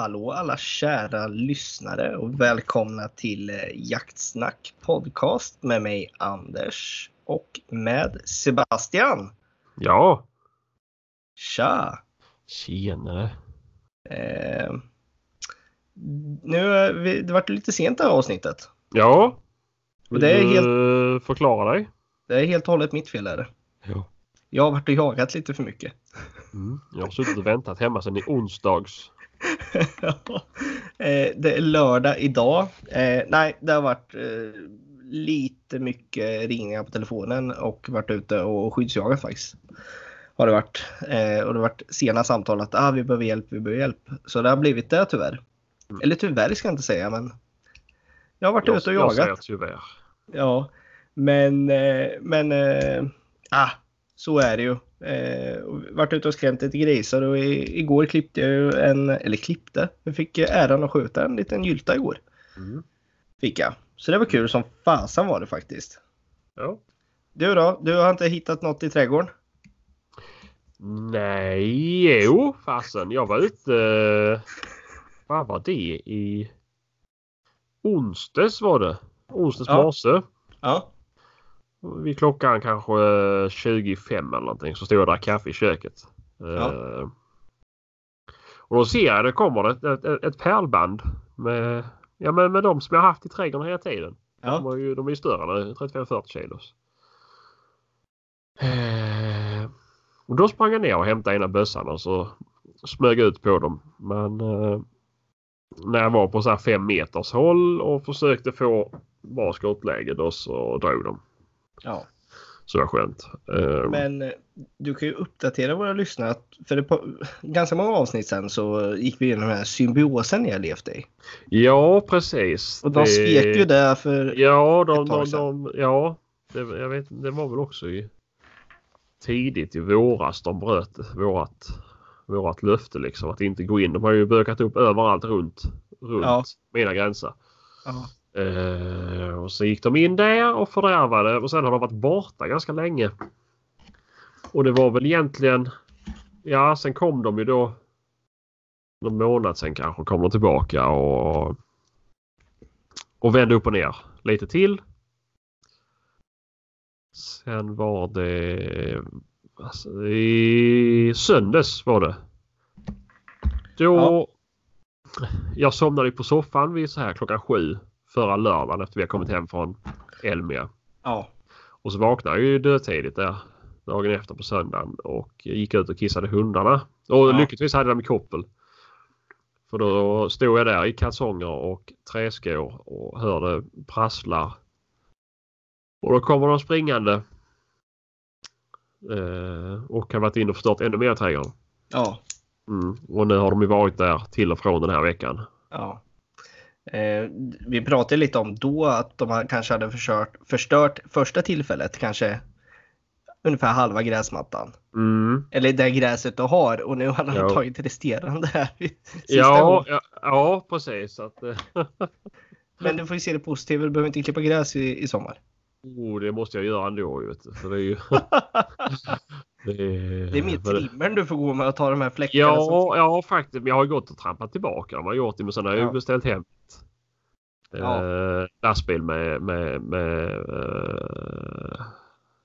hallå alla kära lyssnare och välkomna till eh, Jaktsnack podcast med mig Anders och med Sebastian. Ja, Tja! tjenare. Eh, nu, är vi, det vart lite sent det här avsnittet. Ja, Och det är vill helt- du förklara dig? Det är helt och hållet mitt fel är det. Ja. Jag har varit och jagat lite för mycket. Mm. Jag har suttit och väntat hemma sedan i onsdags. eh, det är lördag idag. Eh, nej, det har varit eh, lite mycket ringningar på telefonen och varit ute och skyddsjagat faktiskt. Har det varit. Och det har varit sena samtal att ah, vi behöver hjälp, vi behöver hjälp. Så det har blivit det tyvärr. Mm. Eller tyvärr ska jag inte säga men. Jag har varit Jag, ute och jag säger jagat. tyvärr. Ja, men, men ah, så är det ju. Eh, och varit ute och skrämt lite grisar och i, igår klippte jag ju en, eller klippte, jag fick äran att skjuta en liten gylta igår. Mm. Fick jag. Så det var kul som fasen var det faktiskt. Ja. Du då? Du har inte hittat något i trädgården? Nej, jo fasen. Jag var ute... Vad var det? I onsdags var det. Onsdags Ja. morse. Ja. Vid klockan kanske eh, 25 eller någonting så stod jag och drack kaffe i köket. Ja. Eh, Och då ser jag det kommer ett, ett, ett pärlband med, ja, med, med de som jag haft i trädgården hela tiden. De, Ja. är ju, de är ju större nu, 35-40 kilos. Eh, och då sprang jag ner och hämtade ena bössan och så smög jag ut på dem. Men eh, när jag var på så här fem meters håll och försökte få bra skottläge då så drog de. Ja. Så det var skönt. Eh, Men eh, du kan ju uppdatera våra lyssnare. För ett par, ganska många avsnitt sen så gick vi igenom den här symbiosen jag levt i. Ja precis. Och de Det- skrek ju där för... Ja, de, ett tag de, sedan. de, ja det, jag vet, det var väl också i tidigt i våras de bröt vårat, vårat löfte liksom att inte gå in. De har ju bökat upp överallt runt, runt Ja. mina gränser. Ja. Eh, och så gick de in där och fördärvade och sen har de varit borta ganska länge. Och det var väl egentligen Ja, sen kom de ju då någon månad sen kanske kom de tillbaka och och vände upp och ner lite till. Sen var det alltså, i söndags var det. Då jag somnade på soffan vid så här klockan sju förra lördagen efter vi har kommit hem från Elmia. Ja. Och så vaknade jag ju dödtidigt där dagen efter på söndagen och gick ut och kissade hundarna. Och Ja. lyckligtvis hade de koppel. För då stod jag där i kalsonger och träskor och hörde prasslar. Och då kommer de springande. Eh, och har varit inne och förstört ännu mer i trädgården. Ja. Mm. Och nu har de ju varit där till och från den här veckan. Ja. Eh, vi pratade lite om då att de kanske hade förstört, förstört första tillfället kanske ungefär halva gräsmattan. Mm. Eller det gräset du har och nu har de Ja. tagit resterande här. Ja, ja, ja, precis. Att, eh, Men du får ju se det positiva, du behöver inte klippa gräs i, i sommar. oh, det måste jag göra ändå. Vet du. För det är ju... det är, Det är det- trimmern du får gå med och ta de här fläckarna. Ja, som- ja, faktiskt. Jag har gått och trampat tillbaka. De har gjort det, men sen har jag Ja. beställt hem Ja. eh, lastbil med, med, med, eh,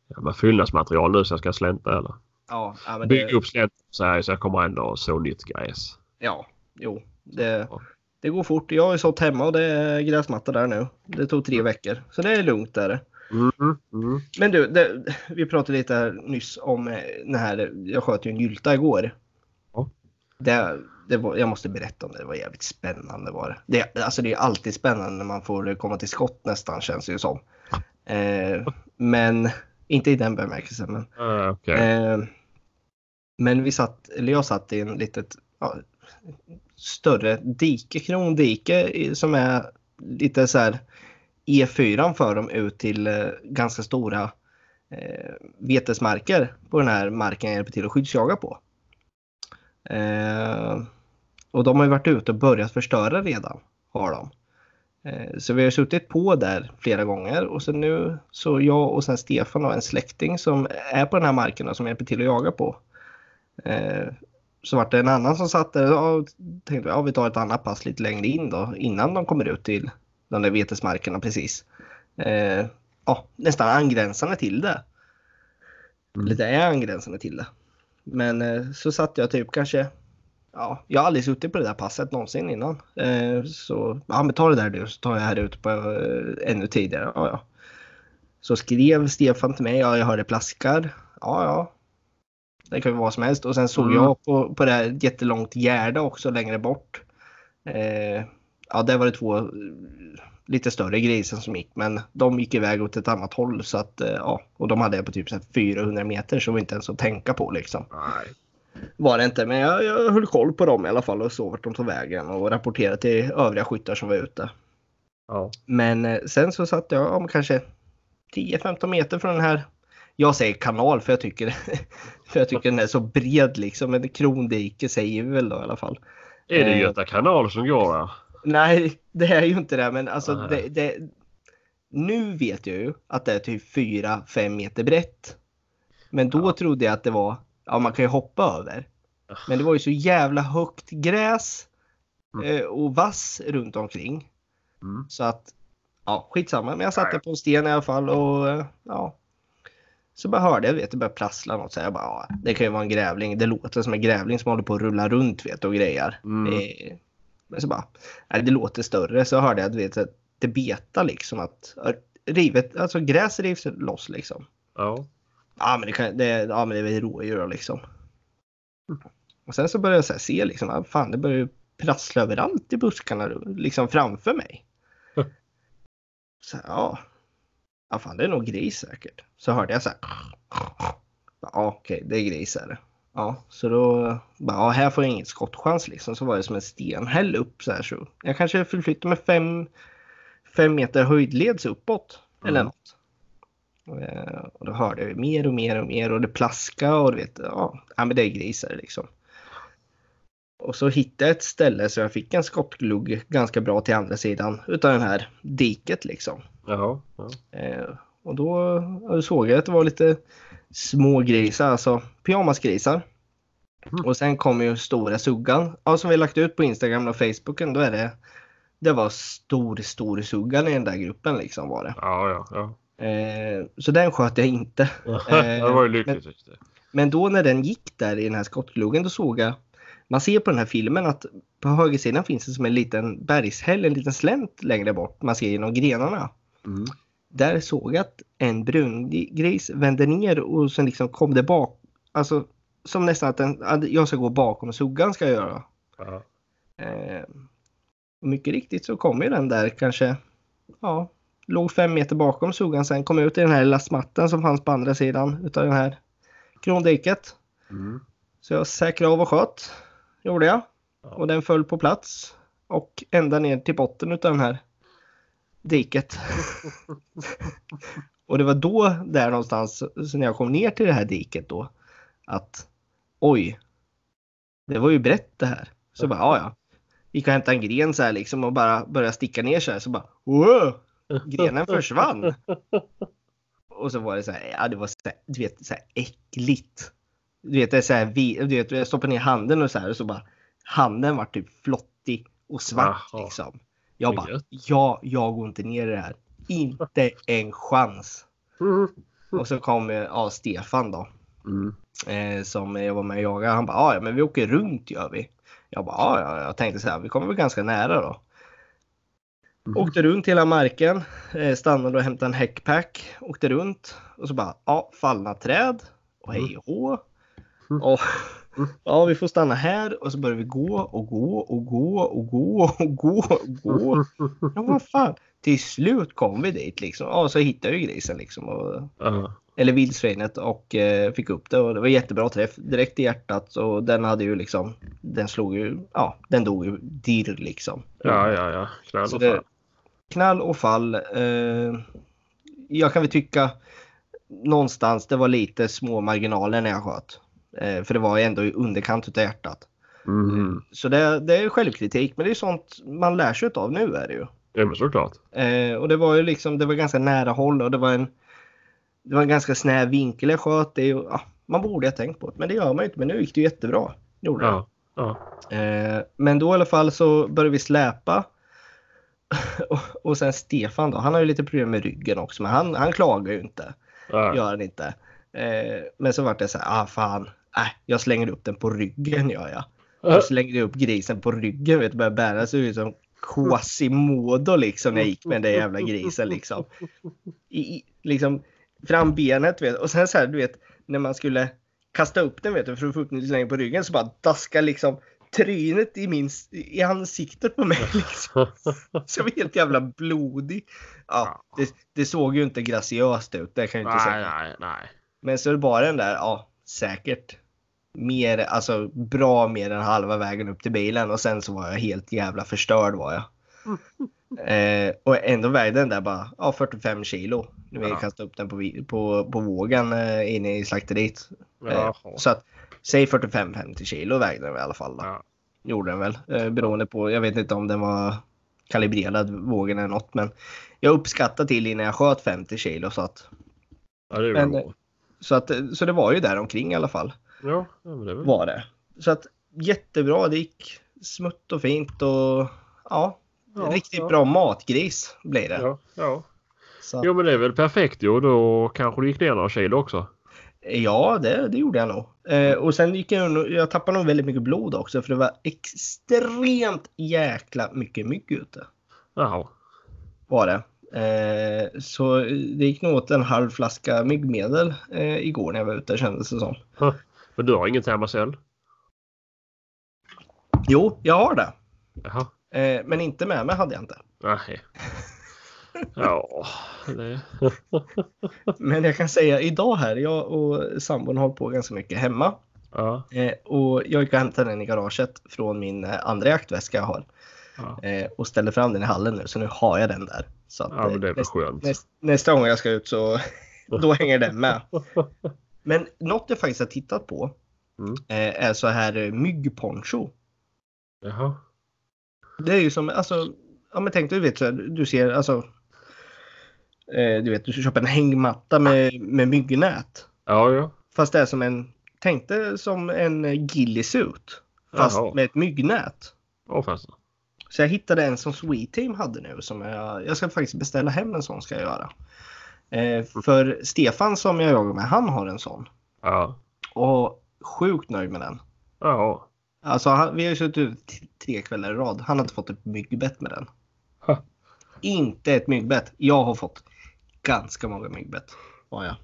ja, med fyllnadsmaterial nu så jag ska slänta eller ja, ja, men bygga det, upp slänta så här så jag kommer ändå så nytt gräs. ja, jo. Det, Ja. det går fort. Jag har ju sått hemma och det är gräsmatta där nu. Det tog tre veckor. Så det är lugnt där. Mm, mm. Men du, det, vi pratade lite här nyss om eh, den här, jag sköt ju en gylta igår. Ja. Det, det var, jag måste berätta om det, det var jävligt spännande var det. det. Alltså det är alltid spännande när man får komma till skott nästan känns det ju som. Eh, men, inte i den bemärkelsen. Men, Eh, okej. eh, men vi satt, eller jag satt i en litet ja, större dike, krondike som är lite så här E4 för dem ut till eh, ganska stora eh, vetesmarker på den här marken jag hjälper till att skyddsjaga på. Eh, och de har ju varit ute och börjat förstöra redan, har de. Eh, så vi har suttit på där flera gånger och så nu så jag och sen Stefan och en släkting som är på den här marken och som hjälper till att jaga på. Eh, så vart det en annan som satt där och tänkte ja, vi tar ett annat pass lite längre in då innan de kommer ut till de där vetesmarkerna precis. Eh, ja, nästan angränsande till det. Mm. Eller det är angränsande till det. Men eh, så satt jag typ kanske, ja, jag har aldrig suttit på det där passet någonsin innan. Eh, så ja, men ta det där du så tar jag här ute på eh, ännu tidigare. Ja, ja. Så skrev Stefan till mig, ja jag hörde plaskar. Ja, ja. Det kan ju vara vad som helst. Och sen såg Mm. jag på, på det här jättelångt gärde också längre bort. Eh, ja, där var det två eh, lite större grisar som gick, men de gick iväg åt ett annat håll så att eh, ja, och de hade jag på typ så här 400 meter så det var inte ens att tänka på liksom. Nej. Var det inte, men jag, jag höll koll på dem i alla fall och såg vart de tog vägen och rapporterade till övriga skyttar som var ute. Ja. Men eh, sen så satt jag om kanske 10-15 meter från den här. Jag säger kanal för jag tycker, för jag tycker den är så bred liksom. Men krondike säger vi väl då i alla fall. Är det. Göta kanal som går där? Nej, det är ju inte det. Men alltså det, det, nu vet jag ju att det är typ 4-5 meter brett. Men då Ja. trodde jag att det var, ja man kan ju hoppa över. Men det var ju så jävla högt gräs Mm. eh, och vass runt omkring. Mm. Så att, ja skitsamma. Men jag satte på en sten i alla fall och eh, ja. Så bara hörde jag, vet det började prassla något. Så jag bara, ja, det kan ju vara en grävling. Det låter som en grävling som håller på att rulla runt vet och grejer. Mm. Eh, Men så bara, nej, det låter större. Så hörde jag att vet, att det betar liksom att rivet, alltså gräs rivs loss liksom. Ja. Ja men det, kan, det, ja, men det är väl rådjur liksom. Och sen så började jag så se liksom, ah, fan det börjar ju prassla överallt i buskarna liksom framför mig. Så här, ja. Ja fan det är nog gris säkert. Så hörde jag så här. Ja okej det är gris är det. Ja så då, bara, ja här får jag ingen skottchans liksom. Så var det som en stenhäll upp så här så. Jag kanske förflyttade mig fem, fem meter höjdleds uppåt. Eller Mm. något. Eh, Och då hörde jag mer och mer och mer och det plaska och du vet, ja, ja men det är grisar liksom. Och så hittade jag ett ställe så jag fick en skottglugg ganska bra till andra sidan utav den här diket liksom. Jaha. Ja. Eh, och då såg jag att det var lite små grisar, alltså pyjamasgrisar. Mm. Och sen kom ju stora suggan. Ja, som vi lagt ut på Instagram och Facebooken, då är det det var stor, stor suggan i den där gruppen liksom var det. Ja, ja, ja. Eh, så den sköt jag inte. det var ju lyckligt. just det. Men då när den gick där i den här skottgluggen då såg jag man ser på den här filmen att på högersidan finns det som en liten bergshäll, en liten slänt längre bort. Man ser genom grenarna. Mm. Där såg jag att en brungris vände ner och sen liksom kom det bak. Alltså som nästan att den, att jag ska gå bakom suggan ska jag göra. Ja. Eh, och mycket riktigt så kom ju den där kanske, ja, låg fem meter bakom suggan sen kom ut i den här lilla smatten som fanns på andra sidan utav den här krondiket. Mm. Så jag säkrade av och sköt. Gjorde jag. Ja. Och den föll på plats. Och ända ner till botten utav den här diket. och det var då där någonstans, så när jag kom ner till det här diket då, att oj, det var ju brett det här. Så bara, ja ja. Gick och hämtade en gren så här liksom och bara började sticka ner så här så bara, wow! Grenen försvann. Och så var det så här, ja det var så här, du vet så här äckligt. Du vet det är så här, vi, du vet jag stoppar ner handen och så här och så bara handen var typ flottig och svart Jaha. liksom. Jag bara, ja, jag går inte ner i det här. Inte en chans. Mm. Och så kom eh, ja, Stefan då. Mm. Eh, som jag var med och jagade. Han bara, "Ah, ja men vi åker runt gör vi. Jag bara, "Ah, ja, ja. Jag tänkte så här, vi kommer väl ganska nära då. Mm. Åkte runt hela marken, eh, stannade och hämtade en häckpack, åkte runt och så bara, ja, fallna träd och hej och. Mm. Och, ja, vi får stanna här och så börjar vi gå och gå och gå och gå och gå och gå. Ja, vad fan. Till slut kom vi dit liksom. Ja, så hittade ju grisen liksom. Och, Ja. eller vildsvinet och eh, fick upp det och det var jättebra träff direkt i hjärtat och den hade ju liksom, den slog ju, ja, den dog ju dirr liksom. ja, ja, ja. Knall och fall. knall och fall. Eh, jag kan väl tycka någonstans det var lite små marginaler när jag sköt. Eh, för det var ju ändå i underkant utav hjärtat. Mm. Så det, det är självkritik men det är sånt man lär sig av nu är det ju. Ja, men såklart. Eh, och det var ju liksom, det var ganska nära håll och det var en, det var en ganska snäv vinkel jag sköt. Det är ju, ja, man borde ha tänkt på det men det gör man ju inte. Men nu gick det ju jättebra. Gjorde. Ja. Ja. Eh, men då i alla fall så började vi släpa. och, och sen Stefan då, han har ju lite problem med ryggen också men han, han klagar ju inte. Ja. Gör han inte. Eh, men så vart det så här, ah fan, äh, jag slänger upp den på ryggen gör jag. Jag slängde upp grisen på ryggen vet började bära sig ut som Quasimodo liksom när jag gick med den där jävla grisen liksom. I, liksom fram benet vet och sen så här du vet när man skulle kasta upp den vet du för att få upp den lite längre på ryggen så bara daskar liksom trynet i min i ansiktet på mig liksom. Så jag var helt jävla blodig. Ja, det, det såg ju inte graciöst ut, det kan jag inte Nej, säga. nej, nej. Men så var den där, ja säkert. Mer, alltså bra mer än halva vägen upp till bilen och sen så var jag helt jävla förstörd var jag. Eh, och ändå vägde den där bara ja, 45 kilo. Vi Ja. kastade upp den på, på, på vågen eh, inne i slakteriet. Eh, så att, säg 45-50 kilo vägde den i alla fall. Då. Ja. Gjorde den väl. Eh, beroende på, jag vet inte om den var kalibrerad vågen eller något. Men jag uppskattade till innan jag sköt 50 kilo. Så att, Ja, det är Men- bra. så, att, så det var ju där omkring i alla fall. Ja, det. Var det. Så att jättebra. Det gick smutt och fint och ja, Ja, riktigt ja. bra matgris blir det. Ja, ja. Så, Jo, men det är väl perfekt ju. Då kanske du gick ner några kilo också. ja, det, det gjorde jag nog. Eh, och sen gick jag, jag tappade nog väldigt mycket blod också för det var extremt jäkla mycket mygg ute. Jaha. Var det. Eh, så det gick nog åt en halv flaska myggmedel eh, igår när jag var ute kändes det som. Men du har ingen Thermacell? Jo, jag har det. Jaha. Eh, men inte med mig hade jag inte. Nej. Ja, det... Men jag kan säga idag här, jag och sambon har på ganska mycket hemma. Ja. Eh, och jag gick och hämtade den i garaget från min eh, andra jaktväska jag har. Ja, Eh, och ställde fram den i hallen nu, så nu har jag den där. Så att, ja men det är eh, väl näst, skönt. näst, nästa gång jag ska ut så då hänger den med. Men något jag faktiskt har tittat på Mm. eh, är så här eh, myggponcho. Jaha. Det är ju som, alltså, ja men tänk du vet så här, du ser alltså. Eh, du vet, du köper en hängmatta med, med myggnät. Ja, ja. Fast det är som en, tänk dig som en ghillie-suit. Fast Jaha. med ett myggnät. Åh fasen. Så jag hittade en som Sweet Team hade nu. Som jag, jag ska faktiskt beställa hem en sån ska jag göra. Eh, för Stefan som jag jagar med, han har en sån. Ja. Och sjukt nöjd med den. Ja. Alltså han, vi har ju suttit ut tre kvällar i rad. Han har inte fått ett myggbett med den. Ha. Inte ett myggbett. Jag har fått ganska många myggbett. Ja, ja.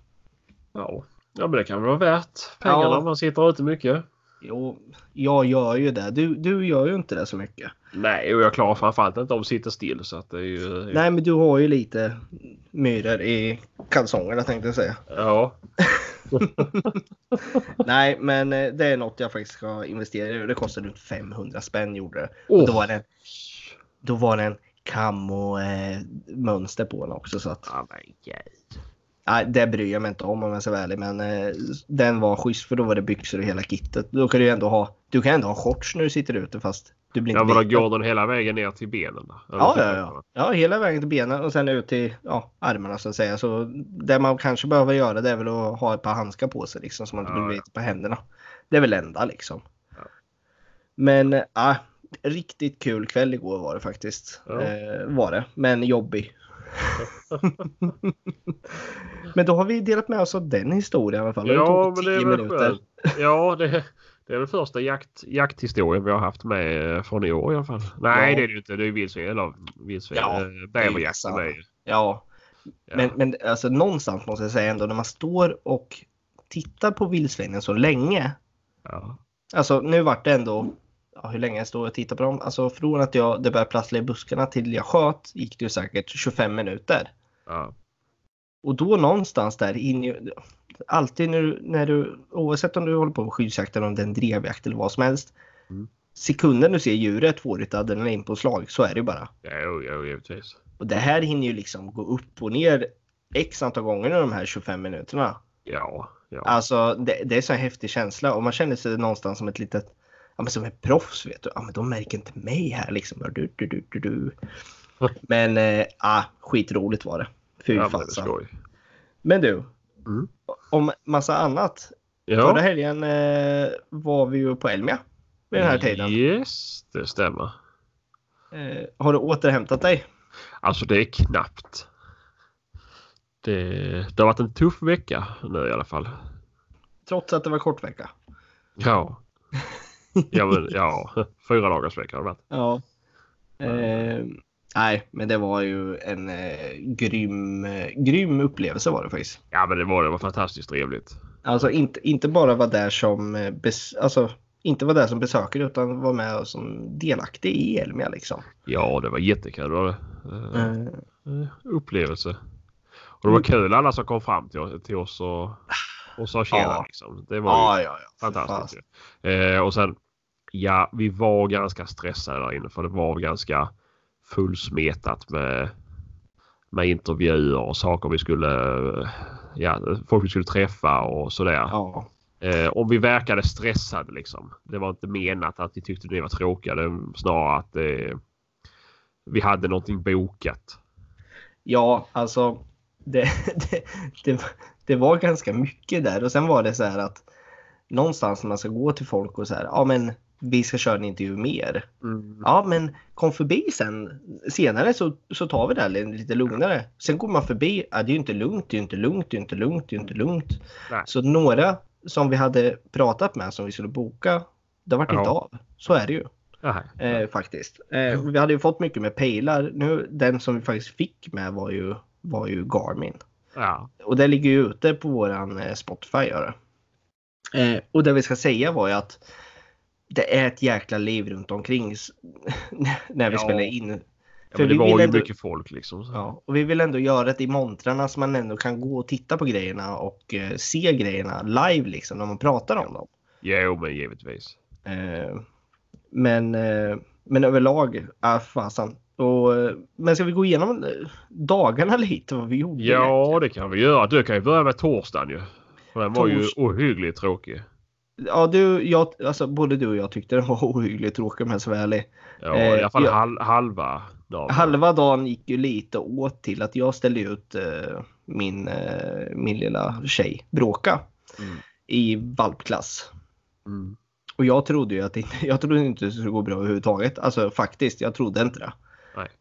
Ja. Ja, men det kan väl vara värt pengarna Ja. man sitter ute mycket. Jo, jag gör ju det. Du, du gör ju inte det så mycket. Nej, och jag klarar framförallt inte av att sitta still så att det är ju... Nej, men du har ju lite myror i kalsongerna tänkte jag säga. Ja. Nej, men eh, det är något jag faktiskt ska investera i. Det kostade runt 500 spänn gjorde det. Och då var det, då var det en camo eh, mönster på den också. Så att, Ja, men gud. Nej, det bryr jag mig inte om om jag ska vara ärlig. Men eh, den var schysst för då var det byxor och hela kittet. Då kan du ändå ha, du kan ändå ha shorts när du sitter ute fast du blir Ja, inte men då biten. går den hela vägen ner till benen? då? Ja, ja, ja. ja, hela vägen till benen och sen ut till ja, armarna så att säga. Så det man kanske behöver göra det är väl att ha ett par handskar på sig liksom så man inte Ja, blir ja. lite på händerna. Det är väl enda liksom. Ja. Men äh, riktigt kul kväll igår var det faktiskt. Ja. Eh, var det, men jobbig. men då har vi delat med oss av den historien i alla fall. Ja, men det är väl minuter. skönt. Ja, det, det är väl första jakt, jakthistorien vi har haft med eh, från i år i alla fall. Nej, Ja. det är det inte. Det är vildsvin. Eller vildsvin. Ja, Ja, Bäverjakten det är är ju. Ja, Ja. Men, men alltså, någonstans måste jag säga ändå när man står och tittar på vildsvinen så länge. Ja. Alltså nu vart det ändå, ja, hur länge jag står och tittar på dem. Alltså från att jag, det började prassla i buskarna till jag sköt gick det ju säkert 25 minuter. Ja. Och då någonstans där in i, alltid när du, när du, oavsett om du håller på med skyddsjakt eller om det är en drevjakt eller vad som helst. Mm. Sekunden du ser djuret får ditt adrenalinpåslag, så är det ju bara. Ja, jo, jo, givetvis. Och det här hinner ju liksom gå upp och ner x antal gånger i de här 25 minuterna. Ja, ja. Alltså det, det är så en häftig känsla och man känner sig någonstans som ett litet, ja men som ett proffs vet du. Ja men de märker inte mig här liksom. Du, du, du, du, du. Men äh, ah, skitroligt var det. Fy ja är fasen. Men du. Mm. Om massa annat. Ja, Förra helgen eh, var vi ju på Elmia. vid den här tiden. Yes, det stämmer. Eh, har du återhämtat dig? Alltså det är knappt. Det, det har varit en tuff vecka nu i alla fall. Trots att det var kort vecka? Ja. Ja, men, ja fyra dagars vecka har det varit. Ja. Eh, nej, men det var ju en eh, grym, eh, grym upplevelse var det faktiskt. Ja, men det var det. var fantastiskt trevligt. Alltså inte, inte bara vara där som eh, bes, alltså, inte vara där som besökare utan vara med som delaktig i Elmia liksom. Ja, det var jättekul. Det var det. Eh, Eh, eh, upplevelse. Och det var kul alla som kom fram till, till oss och, och sa tjena. Ja. Liksom. Det var ja, ja, fantastiskt. Eh, och sen, ja, vi var ganska stressade där inne för det var ganska fullsmetat med, med intervjuer och saker vi skulle, ja, folk vi skulle träffa och sådär. Ja. Eh, om vi verkade stressade liksom. Det var inte menat att vi tyckte det var tråkiga. Det snarare att eh, vi hade någonting bokat. Ja, alltså det, det, det, det var ganska mycket där och sen var det så här att någonstans när man ska gå till folk och så här, ja men vi ska köra en intervju mer. Ja men kom förbi sen. Senare så, så tar vi det här lite lugnare. Sen går man förbi, ja, det är ju inte lugnt, det är ju inte lugnt, det är ju inte lugnt, det är ju inte lugnt. Nej. Så några som vi hade pratat med som vi skulle boka, det vart inte Ja. av. Så är det ju. Eh, faktiskt. Eh, vi hade ju fått mycket med pejlar. Nu, den som vi faktiskt fick med var ju, var ju Garmin. Ja. Och det ligger ju ute på våran eh, Spotify. Gör det. Eh, och det vi ska säga var ju att det är ett jäkla liv runt omkring när vi Ja. spelar in. ja För det vi var ju ändå- mycket folk liksom. Så. Ja, och vi vill ändå göra det i montrarna så man ändå kan gå och titta på grejerna och eh, se grejerna live liksom när man pratar om dem. Jo men givetvis. Eh, men, eh, men överlag, ah, fasen. Och, eh, men ska vi gå igenom eh, dagarna lite vad vi gjorde? Ja det kan vi göra. Du kan ju börja med torsdagen ju. Den var ju Tors- ohyggligt tråkig. Ja, du, jag, alltså, både du och jag tyckte den var ohyggligt tråkig om jag ska vara ärlig. Ja Eh, i alla fall ja. hal halva dagen. Halva dagen gick ju lite åt till att jag ställde ut eh, min, eh, min lilla tjej, Bråka, Mm. i valpklass. Mm. Och jag trodde ju att det, jag trodde inte det skulle gå bra överhuvudtaget. Alltså faktiskt, jag trodde inte det.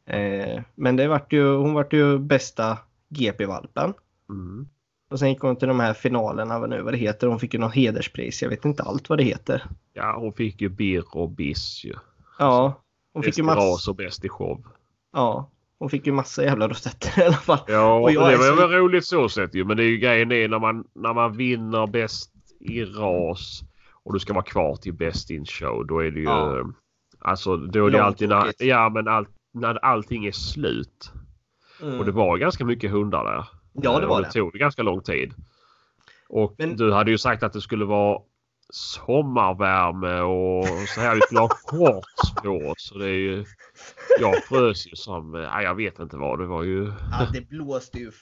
Eh, men det vart ju, hon vart ju bästa GP-valpen. Mm. Och sen gick hon till de här finalerna, vad nu vad det heter. Hon fick ju något hederspris. Jag vet inte allt vad det heter. Ja hon fick ju birr och biss ju. Ja, hon fick Bäst ju i massa, ras och bäst i show. ja, hon fick ju massa jävla rosetter i alla fall. Ja, Och jag det var så- väl roligt så sett ju. Men det är ju grejen är när man, när man vinner bäst i ras och du ska vara kvar till bäst in show. Då är det ju... Ja. Alltså då är det alltid när, ja, men all, när allting är slut. Mm. Och det var ganska mycket hundar där. Ja, det Eh, var det. det tog ganska lång tid. Och Men- du hade ju sagt att det skulle vara sommarvärme och så här. Vi skulle ha shorts på oss. Så det är ju... Jag frös ju som... eh, Ja, jag vet inte vad. Det var ju... Ja, det blåste ju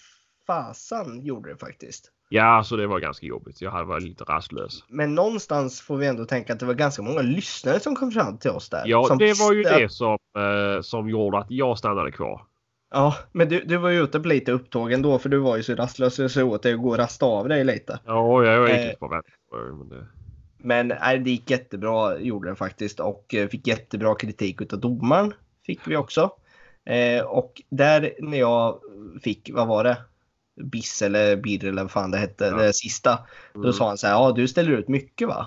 fasan gjorde det faktiskt. Ja, så det var ganska jobbigt. Jag var lite rastlös. Men någonstans får vi ändå tänka att det var ganska många lyssnare som kom fram till oss där. Ja, det var ju det som, eh, som gjorde att jag stannade kvar. Ja, men du, du var ju ute på lite upptåg ändå för du var ju så rastlös så jag såg åt dig att gå och rasta av dig lite. Ja, jag gick Eh. på vänster. Men det... Men nej, det gick jättebra gjorde det faktiskt och eh, fick jättebra kritik utav domaren. Fick vi också. Eh, och där när jag fick, vad var det? Biss eller birr eller vad fan det hette, Ja. det sista. Då Mm. sa han så här, ja du ställer ut mycket va?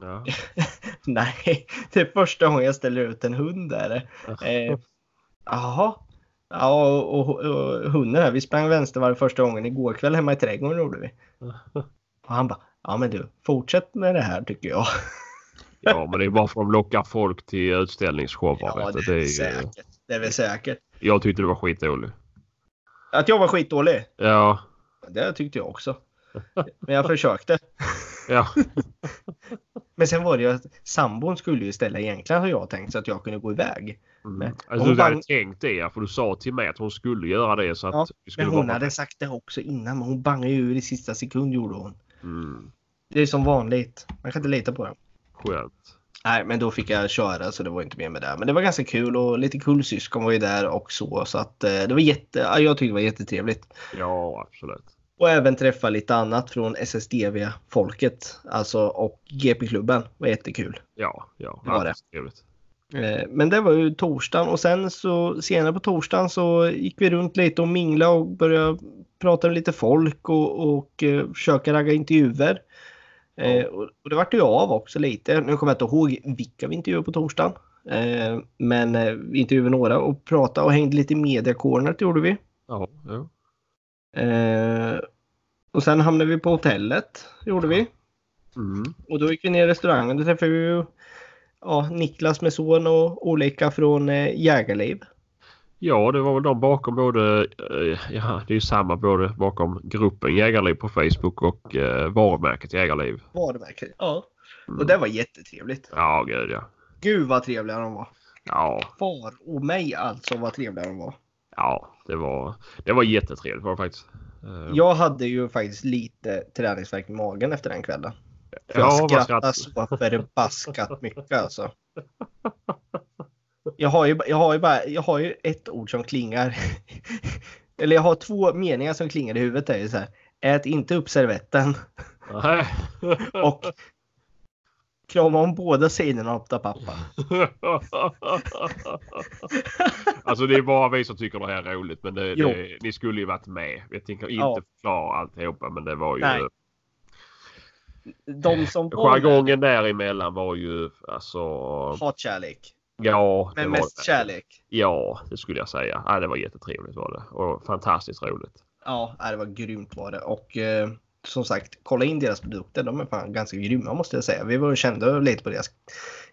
Ja. Nej, det är första gången jag ställer ut en hund där. Eh, Jaha. Ja, och, och, och hunden här, vi sprang vänstervarv första gången igår kväll hemma i trädgården gjorde vi. Och han bara, ja men du, fortsätt med det här tycker jag. ja, men det är bara för att de lockar folk till utställningsshower. Ja, det är, det är säkert. Det är väl säkert. Jag tyckte det var skitdåligt. Att jag var skitdålig, Ja, det tyckte jag också. Men jag försökte. ja. Men sen var det ju att sambon skulle ju ställa egentligen har jag tänkt så att jag kunde gå iväg. Mm. Men- Alltså, du hade bang- tänkt det, ja, för du sa till mig att hon skulle göra det. Så att Ja, Men hon hade sagt det också innan, men hon bangade ju ur i sista sekund gjorde hon. Mm. Det är som vanligt. Man kan inte lita på det. Skönt. Nej, men då fick jag köra så det var inte mer med det. Men det var ganska kul och lite kul syskon var ju där och så. Att eh, det var jätte, ja, jag tyckte det var jättetrevligt. Ja, absolut. Och även träffa lite annat från SSDV-folket. Alltså och GP-klubben var jättekul. Ja, ja. Det var det. Trevligt. Eh, Men det var ju torsdagen och sen så senare på torsdagen så gick vi runt lite och mingla och började prata med lite folk och, och eh, försöka ragga intervjuer. Eh, och, och det vart ju av också lite. Nu kommer jag inte ihåg vilka vi intervjuade på torsdagen. Eh, men eh, vi intervjuade några och pratade och hängde lite i media corner gjorde vi. Ja, ja. Eh, och sen hamnade vi på hotellet gjorde vi. Mm. Och då gick vi ner i restaurangen. Då träffade vi ju ja, Niklas med son och olika från eh, Jägarliv. Ja, det var väl de bakom både, eh, ja det är ju samma både bakom gruppen Jägarliv på Facebook och eh, varumärket Jägarliv. Varumärket. Ja. Mm. Och det var jättetrevligt. Ja, gud ja. Gud vad trevliga de var. Ja, Far och mig alltså vad trevliga de var. ja det var, det var jättetrevligt var det faktiskt. Eh, Jag hade ju faktiskt lite träningsvärk i magen efter den kvällen. För ja, jag vad skrattade skratt- så förbaskat mycket alltså. Jag har, ju, jag, har ju bara, jag har ju ett ord som klingar. Eller jag har två meningar som klingar i huvudet. Det är ju så här. Ät inte upp servetten och krama om båda sidorna av pappa. alltså det är bara vi som tycker det här är roligt men det, det, ni skulle ju varit med. Jag tänker inte Ja. förklara alltihopa men det var ju Nej. De som var jargongen däremellan var ju alltså hatkärlek. Ja. Men mest det. kärlek. Ja, det skulle jag säga. Ja, det var jättetrevligt var det och fantastiskt roligt. Ja, det var grymt var det. Och eh, som sagt, kolla in deras produkter. De är fan ganska grymma måste jag säga. Vi var och kände lite på deras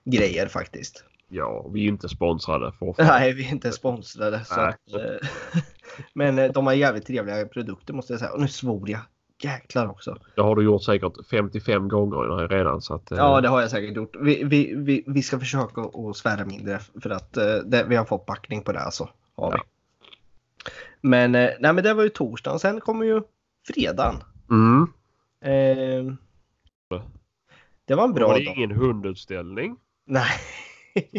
grejer faktiskt. Ja, vi är inte sponsrade Nej, vi är inte sponsrade. Att, eh, men eh, de har jävligt trevliga produkter måste jag säga. Och nu svor jag. Jäklar också. Det har du gjort säkert 55 gånger redan så att. eh, Ja, det har jag säkert gjort. Vi, vi, vi, vi ska försöka att svära mindre för att eh, det, vi har fått backning på det alltså. Har vi. Ja. Men, eh, nej, men det var ju torsdagen. Sen kommer ju fredagen. Mm. Eh, det var en Då bra var det dag. ingen hundutställning. Nej.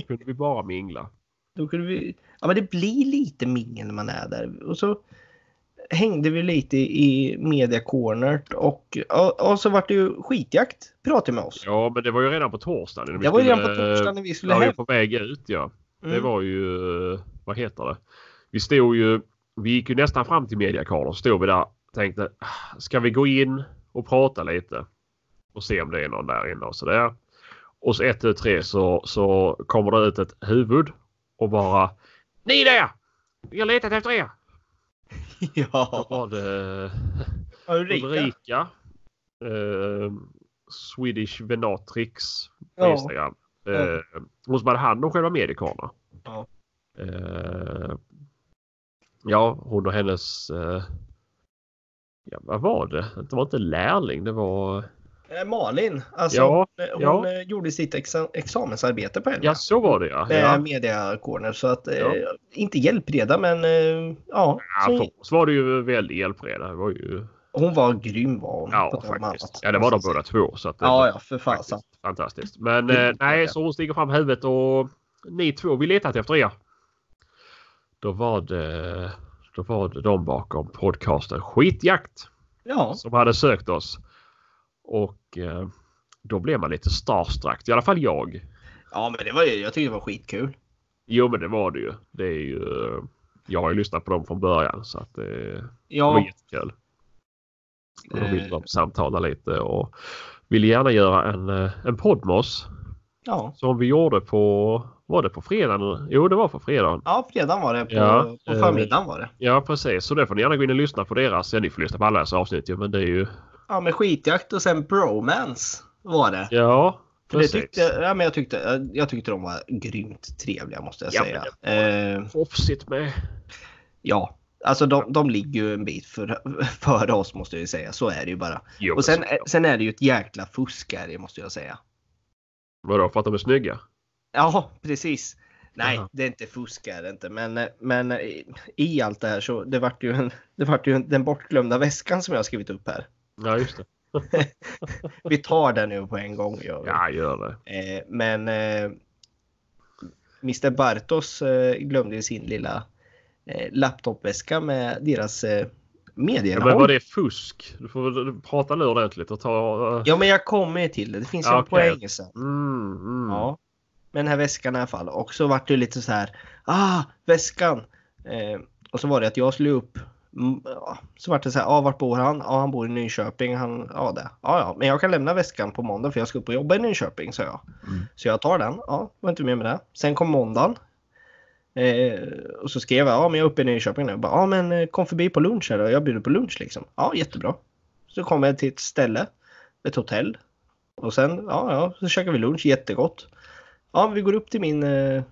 kunde vi bara mingla. Då kunde vi, ja men det blir lite mingel när man är där. Och så hängde vi lite i media cornert och, och, och så vart det ju skitjakt pratade med oss. Ja, men det var ju redan på torsdagen. vi det var ju redan på torsdagen när vi skulle var ju hem. på väg ut ja. Det Mm. var ju, vad heter det? Vi stod ju, vi gick ju nästan fram till mediakarlen. Stod vi där tänkte, "Ah, ska vi gå in och prata lite? Och se om det är någon där inne och sådär. Och så ett, tu, tre så, så kommer det ut ett huvud och bara Ni där! Vi har letat efter er! Ja, var det Ulrika. Ulrika. Eh, Swedish Venatrix på Ja. Instagram. Eh, hon som hade hand om själva mediekorna. Ja. Eh, ja, hon och hennes... Eh, ja, vad var det? Det var inte lärling. Det var... Eh, Malin, alltså Ja, hon ja. eh, gjorde sitt exa examensarbete på henne. Ja, så var det ja. Med ja. media corner så att, eh, Ja. inte hjälpreda men eh, ja. Ja, så, för oss var det ju väldigt hjälpreda. Det var ju... hon var grym var hon. Ja, faktiskt. Ja, det var de båda två. Så att det Ja, ja, för fasen. fantastiskt. Men eh, nej, så hon stiger fram huvudet och ni två, vi letat efter er. Då var det, då var det de bakom podcasten Skitjakt Ja, som hade sökt oss. Och eh, då blev man lite starstruck. I alla fall jag. ja men det var ju, jag tyckte det var skitkul. Jo men det var det ju. Det är ju jag har ju lyssnat på dem från början så att eh, det var Ja, jättekul. Och då ville Eh. de samtala lite och ville gärna göra en, en podd med oss. ja. Som vi gjorde på, var det på fredagen? Jo det var på fredagen. Ja, fredagen var det. På, Ja, på förmiddagen var det. Ja precis, så det får ni gärna gå in och lyssna på deras. Ja, ni får lyssna på alla deras avsnitt ju men det är ju... Ja, med skitjakt och sen bromance var det. Ja För det precis. tyckte, ja, men jag, tyckte, jag tyckte de var grymt trevliga måste jag Ja, säga. men Eh, Proffsigt med. ja, alltså de, de ligger ju en bit för, före oss måste jag säga. Så är det ju bara. Jo, Och sen, sen är det ju ett jäkla fusk här måste jag säga. Vadå för att de är snygga? Ja, precis. Nej, Jaha. det är inte fusk det inte. Men, men i- i allt det här så det vart ju, en, det vart ju en, den bortglömda väskan som jag har skrivit upp här. Ja just det. Vi tar den nu på en gång. Gör vi. Ja gör det. Eh, men eh, Mr Bartos eh, glömde sin lilla eh, laptopväska med deras eh, Ja, Medieinnehåll. men var det fusk? Du får väl prata nu ordentligt och ta... eh, Ja, men jag kommer till det. Det finns Ja, en okej. poäng sen. Mm, mm. Ja. Med den här väskan i alla fall. Och så vart det lite så här. Ah, väskan! Eh, och så var det att jag skulle upp. Mm, ja, Så vart det så här. Ah, vart bor han? Ja, han bor i Nyköping. Han, ja, det. Ja, ja, men jag kan lämna väskan på måndag för jag ska upp och jobba i Nyköping, sa jag. Mm. Så jag tar den. Ja, var inte med med det. Sen kom måndagen. Eh, och så skrev jag, ja men jag är uppe i Nyköping nu. Bara, Ja men eh, kom förbi på lunch här då. Jag bjuder på lunch liksom. Ja jättebra. Så kom jag till ett ställe. Ett hotell. Och sen, ja ja, så käkar vi lunch. Jättegott. Ja vi går upp till min, eh,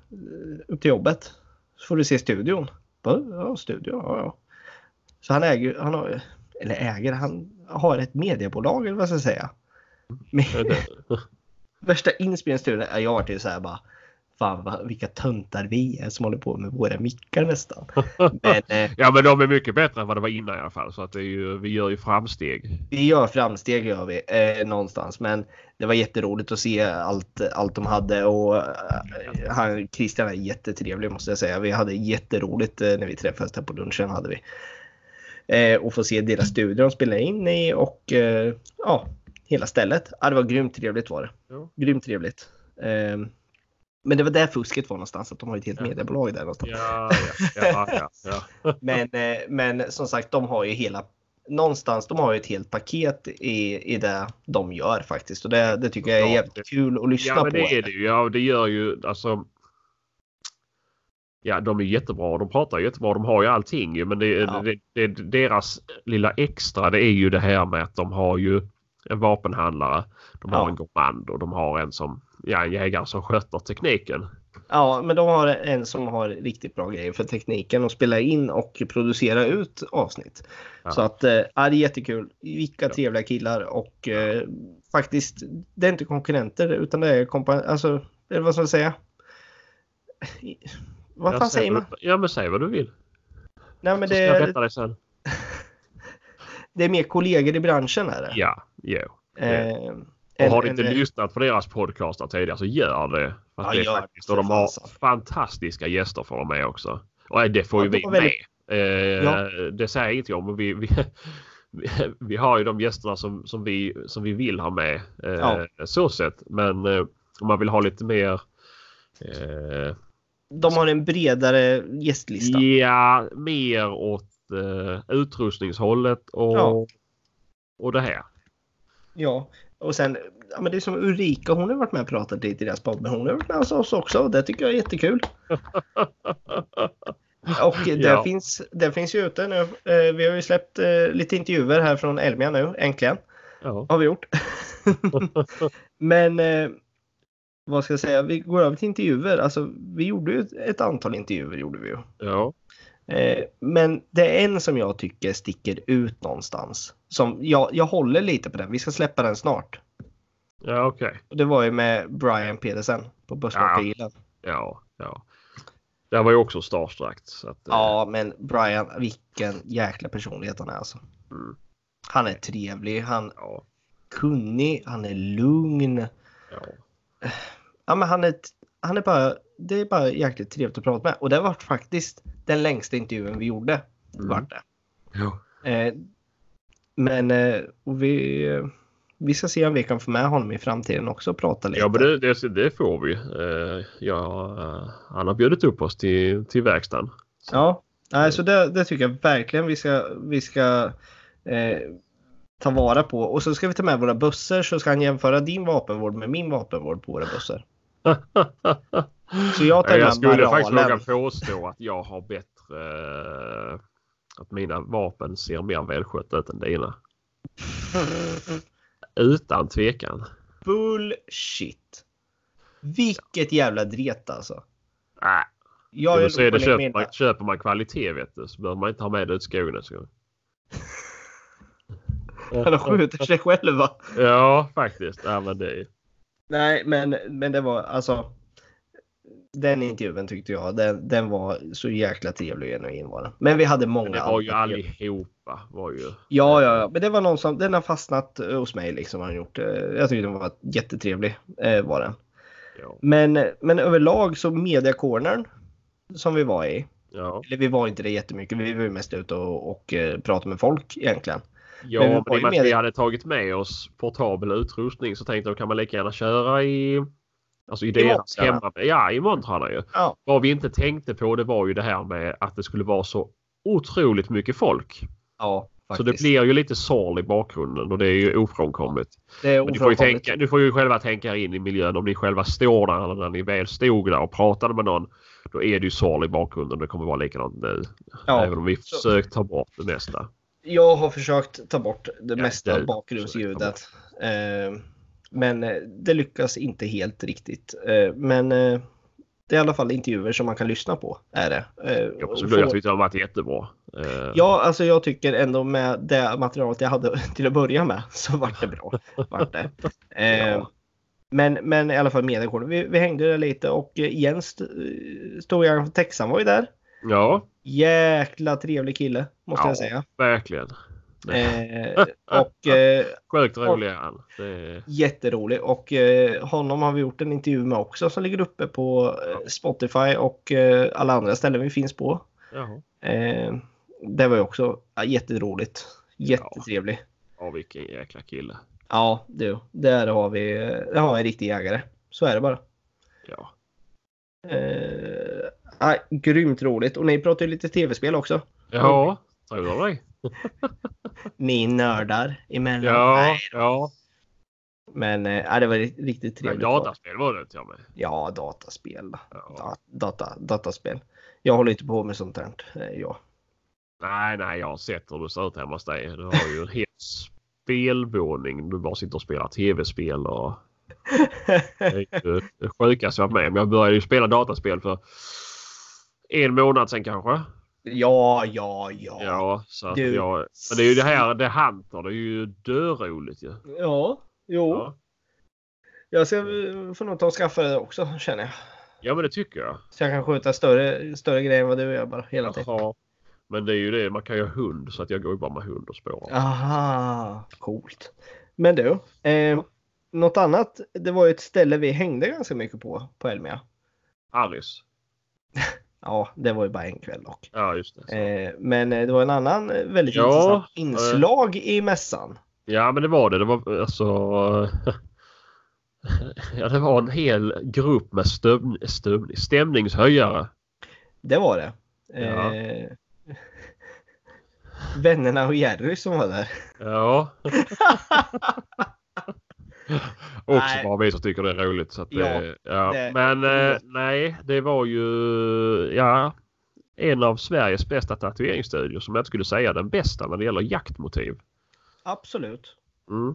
upp till jobbet. Så får du se studion. Bara, Ja studion, ja ja. Så han äger, han har, eller äger, han har ett mediebolag eller vad ska jag säga. Värsta inspelningsstudion, ja, jag vart ju så här bara Fan vad, vilka töntar vi är som håller på med våra mickar nästan. Men eh, Ja men de är mycket bättre än vad det var innan i alla fall. Så att ju, vi gör ju framsteg. vi gör framsteg gör vi eh, någonstans. Men det var jätteroligt att se allt, allt de hade och eh, han, Christian är jättetrevlig måste jag säga. Vi hade jätteroligt eh, när vi träffades där på lunchen hade vi. Eh, och få se deras studio de spelade in i och eh, ja, hela stället. Ja, det var grymt trevligt var det. Ja. Grymt trevligt. Eh, men det var där fusket var någonstans, att de har ett helt Ja. mediebolag där någonstans. Ja, ja, ja. Men, eh, men som sagt, de har ju hela någonstans, de har ju ett helt paket i, i det de gör faktiskt. Och det, det tycker jag är jävligt kul att lyssna Ja men på. det är det ju. Ja det gör ju alltså. Ja de är jättebra. De pratar jättebra. De har ju allting. Men det, Ja. det, det, deras lilla extra det är ju det här med att de har ju en vapenhandlare. De har Ja. en och de har en som ja, en jägare som sköter tekniken. Ja, men de har en som har riktigt bra grejer för tekniken och spela in och producera ut avsnitt. Ja. Så att, eh, ja, det är jättekul. Vilka Ja. trevliga killar och eh, faktiskt, det är inte konkurrenter utan det är kompa- alltså, eller vad ska jag säga? Vad Ja, fan säg säger man? du- Ja men säg vad du vill. Nej, men Så ska jag det, rätta dig sen. det är mer kollegor i branschen är det. Ja, jo. Eh, Och en- har du inte en- lyssnat på deras podcastar tidigare så gör det. För att Ja, det är det, faktiskt, och de har fasen. fantastiska gäster för dem med också. Och eh, det får ju Ja, de vi var med. väldigt- Eh, Ja. Det säger jag ingenting om. Vi, vi, vi- vi har ju de gästerna som, som, vi, som vi vill ha med. Eh, Ja. Så sett. Men eh, om man vill ha lite mer eh, De har en bredare gästlista. Ja, mer åt eh, utrustningshållet och, Ja. och det här. Ja, och sen, ja, men det är som Ulrika, hon har varit med och pratat lite i deras podd, men hon har varit med hos oss också och det tycker jag är jättekul. Och det, Ja. finns, det finns ju ute nu. Eh, Vi har ju släppt eh, lite intervjuer här från Elmia nu, äntligen. Ja. Har vi gjort. men eh, vad ska jag säga, vi går över till intervjuer. Alltså, vi gjorde ju ett, antal intervjuer, gjorde vi ju. ja. Eh, Men det är en som jag tycker sticker ut någonstans. Som jag, jag håller lite på den. Vi ska släppa den snart. Ja, okej. Och det var ju med Brian Pedersen på Bussmakargillen. Ja, ja. Det var ju också starstruck. Eh, Ja. men Brian, vilken jäkla personlighet han är alltså. Mm. Han är trevlig, han är Ja, kunnig, han är lugn. ja. Ja, men han är, han är bara, det är bara jäkligt trevligt att prata med. Och det var faktiskt den längsta intervjun vi gjorde. Mm. Vart det. ja. Eh, men eh, vi, eh, vi ska se om vi kan få med honom i framtiden också och prata lite. Ja, men det, det, det får vi. Eh, ja, eh, han har bjudit upp oss till, till verkstaden. Ja, nej, så det, det tycker jag verkligen vi ska, vi ska eh, ta vara på. Och så ska vi ta med våra bussar så ska han jämföra din vapenvård med min vapenvård på våra bussar. Så jag tar jag skulle faktiskt våga påstå att jag har bättre... eh, att mina vapen ser mer välskötta ut än dina. Utan tvekan. Bullshit. Vilket jävla dret alltså. Äh, Jag är vill säga, det köper, med man, köper man kvalitet vet du, så behöver man inte ha med det ut skogen. Så. Han skjuter sig själv va? Ja, faktiskt. Ja, men det är... Nej, men, men det var alltså. Den intervjun tyckte jag, den, den var så jäkla trevlig och genuin var den. Men vi hade många. Men det var ju allihopa. Var ju... Ja, ja, ja, men det var någon som, den har fastnat eh, hos mig liksom. Har den gjort. Eh, Jag tyckte den var jättetrevlig, eh, var den. Ja. Men, men överlag så mediacornern som vi var i. Ja, Eller vi var inte det jättemycket. Vi var ju mest ute och, och eh, pratade med folk egentligen. Ja Men men, i och med att med- vi hade tagit med oss portabel utrustning så tänkte jag kan man lika gärna köra i Alltså i deras hemma... Ja, i montrarna ju. Ja. Vad vi inte tänkte på det var ju det här med att det skulle vara så otroligt mycket folk. Ja, Så faktiskt. det blir ju lite sorl i bakgrunden och det är ju ofrånkomligt. det är Men du, får ju ofrånkomligt. tänka, du får ju själva tänka in i miljön om ni själva står där eller när ni väl stod där och pratade med någon. Då är det ju sorl i bakgrunden. Det kommer vara likadant nu. Ja, Även om vi så- försökt ta bort det mesta. Jag har försökt ta bort det Ja, mesta det- bakgrundsljudet. Eh, men eh, det lyckas inte helt riktigt. Eh, men eh, det är i alla fall intervjuer som man kan lyssna på. Är det. Eh, Ja, så jag tyckte det har varit jättebra. Eh, Ja, alltså jag tycker ändå med det materialet jag hade till att börja med så vart det bra. Vart det. Ja. men, men i alla fall mediekåren. Vi, vi hängde där lite och Jens, storjägaren från Texan var ju där. ja, Jäkla trevlig kille måste Ja. jag säga. verkligen. Eh, och eh, Sjukt rolig är han. Det jätterolig och eh, honom har vi gjort en intervju med också som ligger uppe på eh, Spotify och eh, alla andra ställen vi finns på. Eh, det var ju också ja, jätteroligt. Jättetrevlig. Ja, vilken jäkla kille. Ja, du. Där har vi, där har en riktig jägare. Så är det bara. Ja. Eh, ja, grymt roligt. Och ni pratar ju lite tv-spel också. Ja, tror du det? Ni nördar emellan. Ja, ja. Men ja, det var ri- riktigt Men trevligt. dataspel var det och med. Ja, dataspel. Ja. Da, data, dataspel. Jag håller inte på med sånt här. Eh, Ja. Nej, nej, jag har sett hur det ser ut hemma hos dig. Du har ju en hel spelvåning. Du bara sitter och spelar tv-spel och det sjukaste jag varit med om. Jag började ju spela dataspel för en månad sedan kanske. Ja, ja, ja. Ja, så att Du- jag... Men det är ju det här, det Hunter, det är ju döroligt ju. Ja, jo. Ja. Jag ska eh, få nog ta och skaffa det också känner jag. ja, men det tycker jag. Så jag kan skjuta större, större grejer än vad du gör bara hela tiden. Jaha. Men det är ju det, man kan ju ha hund så att jag går ju bara med hund och spårar. Aha, coolt. Men du, eh, något annat. Det var ju ett ställe vi hängde ganska mycket på, på Elmia. Alice. Ja, det var ju bara en kväll dock. Ja, just det. Eh, men eh, det var en annan eh, väldigt Ja, intressant eh. inslag i mässan. Ja, men det var det. Det var alltså... Ja, det var en hel grupp med stöm, stöm, stämningshöjare. Det var det. Ja. Eh, vännerna och Jerry som var där. Ja. Också Nej. bara vi som tycker det är roligt. Så Ja, det, ja. det- Men eh, nej, det var ju ja, en av Sveriges bästa tatueringsstudior som jag inte skulle säga den bästa när det gäller jaktmotiv. Absolut. Mm.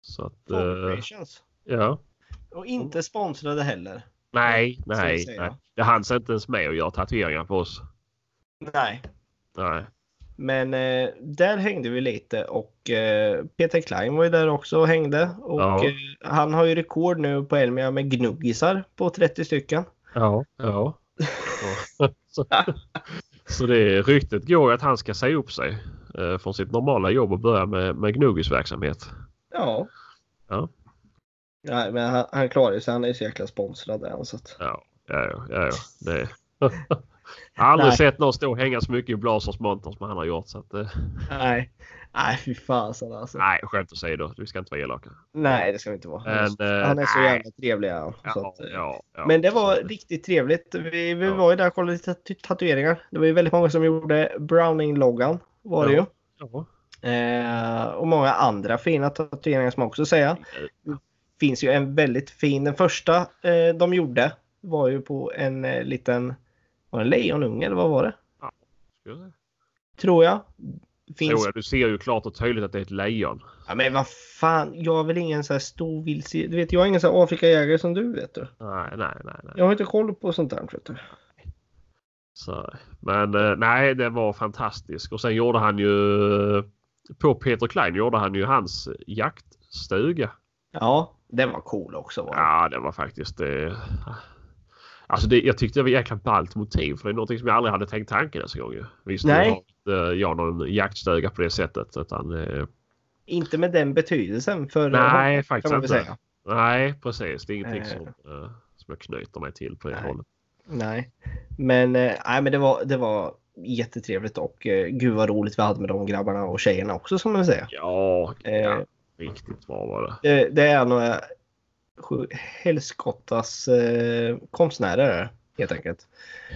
Så att eh, ja. Och inte sponsrade heller. Nej, nej, nej. Det hanns inte ens med att göra tatueringar på oss. Nej. Nej. Men eh, där hängde vi lite och eh, Peter Klein var ju där också och hängde. Och Ja. eh, han har ju rekord nu på Elmia med gnuggisar på 30 stycken. Ja. Ja. så, så det ryktet går att han ska säga upp sig eh, från sitt normala jobb och börja med, med gnuggisverksamhet. Ja. Ja. Nej, men han, han klarar sig. Han är ju så jäkla sponsrad än. Så att... Ja, ja, ja. ja, ja. Det... Jag har aldrig Nej. sett någon stå och hänga så mycket i Blazers monter som han har gjort. Så att, eh, Nej. Nej, fy fasen alltså. nej, skämt åsido. Vi ska inte vara elaka. Nej, det ska vi inte vara. Men, är, eh, han är så nej. jävla trevlig. Ja. Eh, ja, ja. Men det var riktigt trevligt. Vi, vi var ju där och kollade lite tatu- tatueringar. Det var ju väldigt många som gjorde Browning-loggan. Var det ju. Eh, och många andra fina tatueringar som man också säga. finns ju en väldigt fin. Den första eh, de gjorde var ju på en eh, liten var det en lejonunge eller vad var det? Jag säga. Tror jag. Finns... Tror jag. Du ser ju klart och tydligt att det är ett lejon. Ja, men vad fan, jag är väl ingen så här stor vildsvin. Du vet, jag är ingen så här Afrikajägare som du vet du. Nej, nej, nej. nej. Jag har inte koll på sånt där. Vet du. Så, men eh, nej, det var fantastiskt. Och sen gjorde han ju på Peter Klein gjorde han ju hans jaktstuga. Ja, den var cool också. Var den. Ja, det var faktiskt det. Alltså det, jag tyckte det var jäkla ballt motiv för det är någonting som jag aldrig hade tänkt tanken ens en gång. Visst, Nej. jag har inte jag någon jaktstuga på det sättet. Utan, eh, Inte med den betydelsen för nej, kan faktiskt inte. säga. Nej, precis. Det är ingenting Eh. som, eh, som jag knyter mig till på det Nej. hållet. Nej, men, eh, nej, men det, var, det var jättetrevligt och eh, gud vad roligt vi hade med de grabbarna och tjejerna också som man säga. Ja, Eh, riktigt bra var det. det, det är några helskottas eh, konstnärer helt enkelt.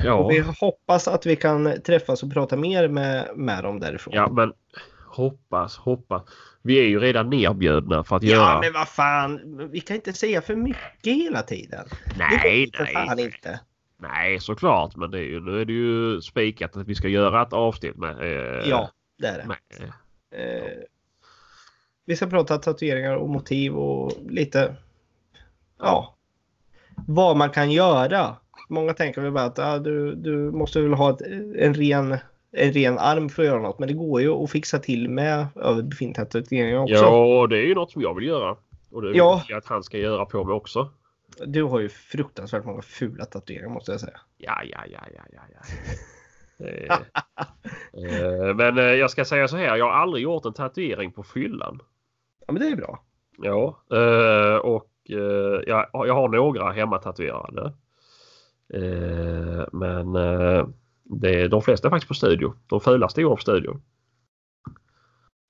Ja, Och vi hoppas att vi kan träffas och prata mer med, med dem därifrån. ja men hoppas, hoppas. Vi är ju redan nerbjudna för att Ja, göra. men vad fan. Vi kan inte säga för mycket hela tiden. Nej, för fan nej. inte. Nej, såklart. Men det är ju, nu är det ju spikat att vi ska göra ett avsnitt med. Eh, Ja, det är det. med Eh, vi ska prata tatueringar och motiv och lite ja, vad man kan göra. Många tänker väl bara att ah, du, du måste väl ha ett, en, ren, en ren arm för att göra något. Men det går ju att fixa till med överbefintliga tatueringar också. Ja, det är ju något som jag vill göra. Och det vill Ja. jag att han ska göra på mig också. Du har ju fruktansvärt många fula tatueringar måste jag säga. Ja, ja, ja, ja, ja. ja. Eh, eh, men eh, jag ska säga så här. Jag har aldrig gjort en tatuering på fyllan. Ja, men det är bra. Ja, och eh, jag, jag har några hemmatatuerade. Eh, men eh, det, de flesta är faktiskt på studio. De fulaste går på studio.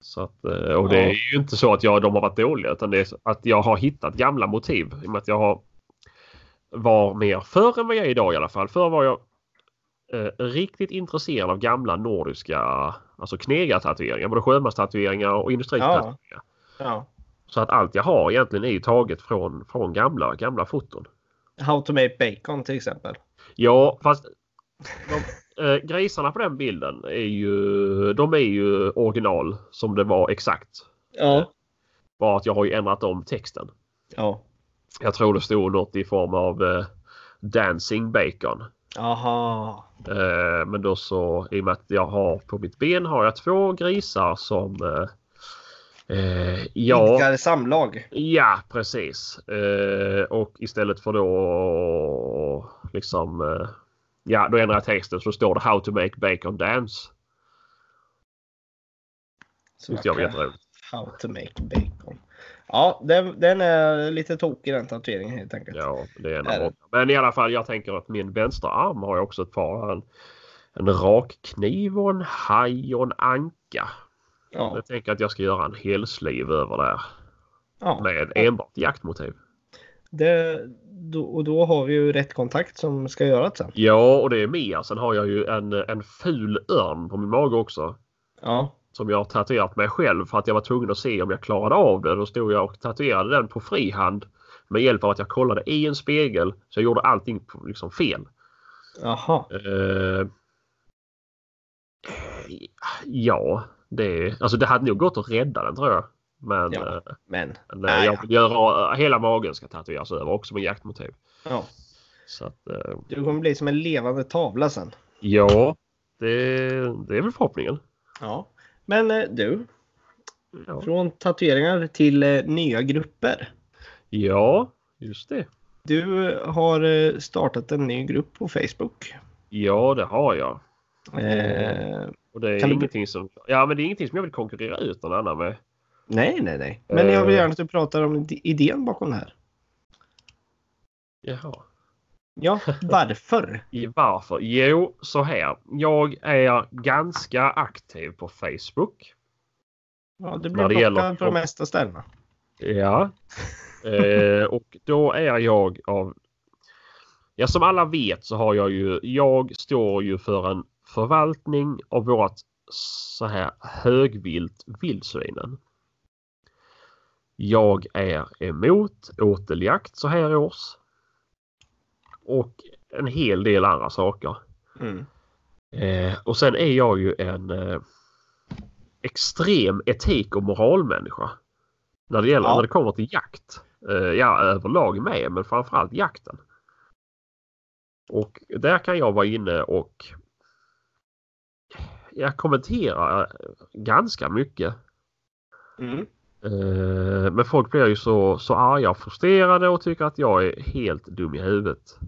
Så att, eh, och det Ja. är ju inte så att jag, de har varit dåliga utan det är att jag har hittat gamla motiv. I och med att jag har var mer förr än vad jag är idag i alla fall. Förr var jag eh, riktigt intresserad av gamla nordiska alltså knegartatueringar. Både sjömanstatueringar och industritatueringar. Ja. Så att allt jag har egentligen är ju taget från, från gamla, gamla foton. How to make bacon till exempel. Ja, fast de, eh, grisarna på den bilden är ju, de är ju original som det var exakt. Ja. Bara att jag har ju ändrat om texten. Ja. Jag tror det stod något i form av eh, Dancing Bacon. Aha. Eh, men då så i och med att jag har på mitt ben har jag två grisar som eh, ja, Idkar samlag. Ja, precis. Eh, och istället för då liksom eh, Ja, då ändrar jag texten så står det How to make bacon dance. Så Tyckte jag var jätteroligt. How to make bacon. Ja, den, den är lite tokig den tatueringen helt enkelt. Ja, det är en av. Men i alla fall, jag tänker att min vänstra arm har jag också ett par. En, en rakkniv och en haj och en anka. Ja. Jag tänker att jag ska göra en helsliv över där. ja. Med enbart jaktmotiv. Det, då, och då har vi ju rätt kontakt som ska göra det sen. Ja, och det är mer. Sen har jag ju en, en ful örn på min mage också. Ja. som jag har tatuerat mig själv för att jag var tvungen att se om jag klarade av det. Då stod jag och tatuerade den på frihand med hjälp av att jag kollade i en spegel. Så jag gjorde allting på- liksom fel. Jaha. Eh, ja, det, alltså det hade nog gått att rädda den tror jag. Men, Ja. eh, Men. men Nej, jag ja. vill göra hela magen ska tatueras över också med jaktmotiv. Ja. Så att, eh, Du kommer bli som en levande tavla sen. ja, det, det är väl förhoppningen. Ja. Men eh, du. Ja, Från tatueringar till eh, nya grupper. ja just det. Du har eh, startat en ny grupp på Facebook. Ja, det har jag. Eh, Och det är Kan du- ingenting som, ja, men det är ingenting som jag vill konkurrera ut någon annan med. nej, nej, nej. Men jag vill Eh. gärna att du pratar om id- idén bakom det här. Jaha. Ja, varför? Varför? Jo, så här. Jag är ganska aktiv på Facebook. Ja, du blir blockad gäller- på de mesta ställena. Ja. eh, och då är jag av... Ja, som alla vet så har jag ju... Jag står ju för en förvaltning av vårt så här högvilt vildsvinen. Jag är emot åteljakt så här års. Och en hel del andra saker. Mm. Eh, och sen är jag ju en eh, extrem etik och moralmänniska. När det gäller Ja. när det kommer till jakt. Eh, ja, överlag med men framförallt jakten. Och där kan jag vara inne och jag kommenterar ganska mycket. Mm. Eh, men folk blir ju så, så arga och frustrerade och tycker att jag är helt dum i huvudet.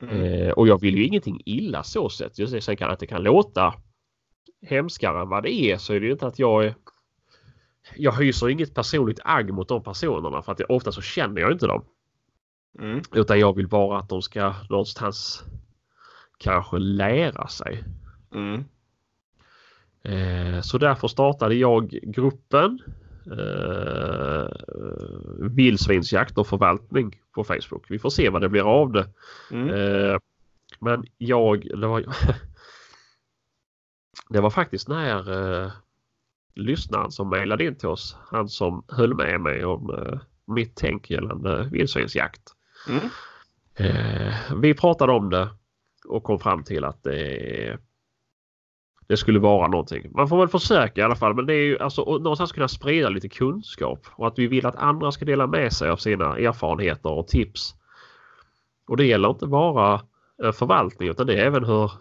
Mm. Eh, och jag vill ju ingenting illa så sett. Just det, sen kan att det kan låta hemskare än vad det är så är det ju inte att jag är... Jag hyser inget personligt agg mot de personerna för att jag, ofta så känner jag inte dem. Mm. Utan jag vill bara att de ska någonstans kanske lära sig. Mm. Eh, så därför startade jag gruppen eh, Vildsvinsjakt och förvaltning på Facebook. Vi får se vad det blir av det. Mm. Eh, men jag, det var, det var faktiskt när eh, lyssnaren som mejlade in till oss, han som höll med mig om eh, mitt tänk gällande vildsvinsjakt. Mm. Eh, vi pratade om det och kom fram till att det, det skulle vara någonting. Man får väl försöka i alla fall men det är ju alltså någonstans kunna sprida lite kunskap och att vi vill att andra ska dela med sig av sina erfarenheter och tips. Och det gäller inte bara eh, förvaltning utan det är även hur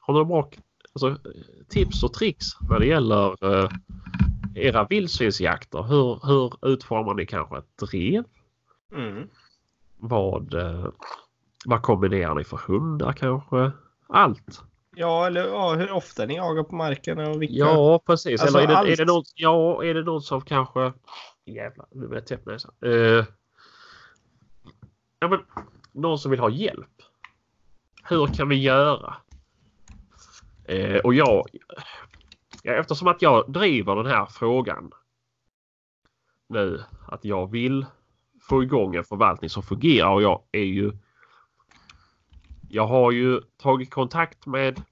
har du bra alltså, tips och tricks när det gäller eh, era vildsvinsjakter. Hur, hur utformar ni kanske ett drev? Mm. Vad, eh, vad kombinerar ni för hundar kanske? Allt. Ja, eller ja, hur ofta ni jagar på marken och vilka. Ja, precis. Alltså, Eller är det, allt. är det någon, ja, är det någon som kanske... Jävlar, nu blir jag täppt näsan. Uh, ja, men någon som vill ha hjälp. Hur kan vi göra? Eh, och jag... Ja, eftersom att jag driver den här frågan nu att jag vill få igång en förvaltning som fungerar och jag är ju... Jag har ju tagit kontakt med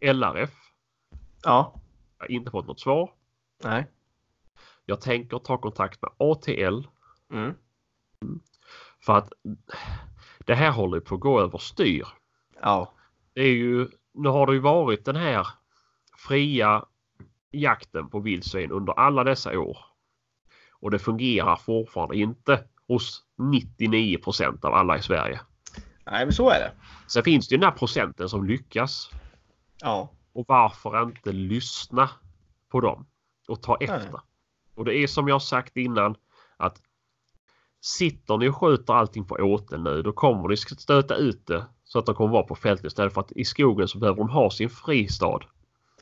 LRF. Ja. Jag har inte fått något svar. Nej. Jag tänker ta kontakt med ATL Mm. för att det här håller på att gå överstyr. Ja. Det är ju, nu har det ju varit den här fria jakten på vildsvin under alla dessa år. Och det fungerar fortfarande inte hos 99% av alla i Sverige. Nej, men så är det. Sen finns det ju den här procenten som lyckas. Ja. Och varför inte lyssna på dem och ta efter? Nej. Och det är som jag sagt innan att sitter ni och skjuter allting på åtel nu då kommer ni stöta ut det så att de kommer vara på fältet istället för att i skogen så behöver de ha sin fristad.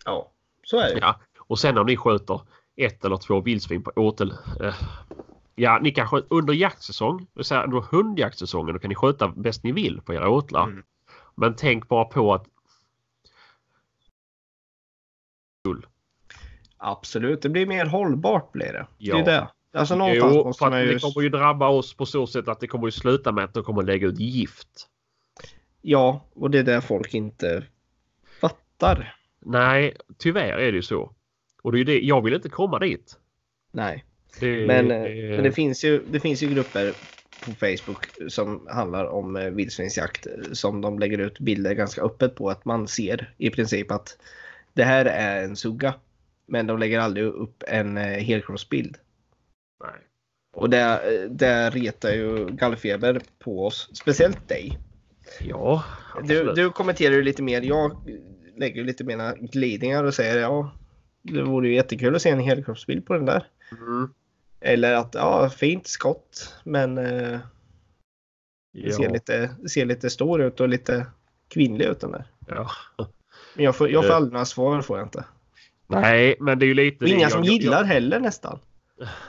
Ja. Så är det. Ja. Och sen om ni skjuter ett eller två vildsvin på åtel. Eh, ja, ni kanske under jaktsäsong, säga under hundjaktsäsongen, då kan ni skjuta bäst ni vill på era åtlar. Mm. Men tänk bara på att Absolut. Det blir mer hållbart blir det. Ja. Det är det. Alltså någonstans Jo, måste man ju... det kommer ju drabba oss på så sätt att det kommer ju sluta med att de kommer lägga ut gift. Ja, och det är det folk inte fattar. Nej, tyvärr är det ju så. Och det är ju det, jag vill inte komma dit. Nej. Det, Men, eh, men det, finns ju, det finns ju grupper på Facebook som handlar om eh, vildsvinsjakt eh, som de lägger ut bilder ganska öppet på att man ser i princip att det här är en sugga. Men de lägger aldrig upp en helkroppsbild. Nej. Och det, det retar ju gallfeber på oss. Speciellt dig. Ja, Du, absolut. du kommenterar ju lite mer. Jag lägger lite mina glidningar och säger ja, det vore ju jättekul att se en helkroppsbild på den där. Mm, Eller att ja, fint skott men eh, ja, ser, lite, ser lite stor ut och lite kvinnlig ut den där. ja. Men jag får, jag får Eh. aldrig några svar får jag inte. Nej, men det är ju lite... Inga som Jag- gillar heller nästan.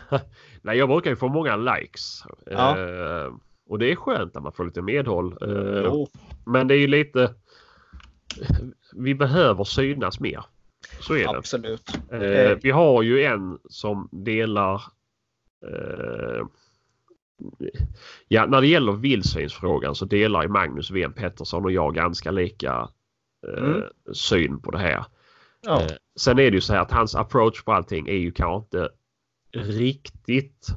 Jag, nej, jag brukar ju få många likes. Ja. Eh, och det är skönt att man får lite medhåll. Eh, Jo, Men det är ju lite... Vi behöver synas mer. Så är det. absolut. Eh, vi har ju en som delar eh, Ja, när det gäller vildsvinsfrågan så delar ju Magnus Ven Pettersson och jag ganska lika eh, Mm. syn på det här. Ja, Eh, sen är det ju så här att hans approach på allting är ju kanske inte riktigt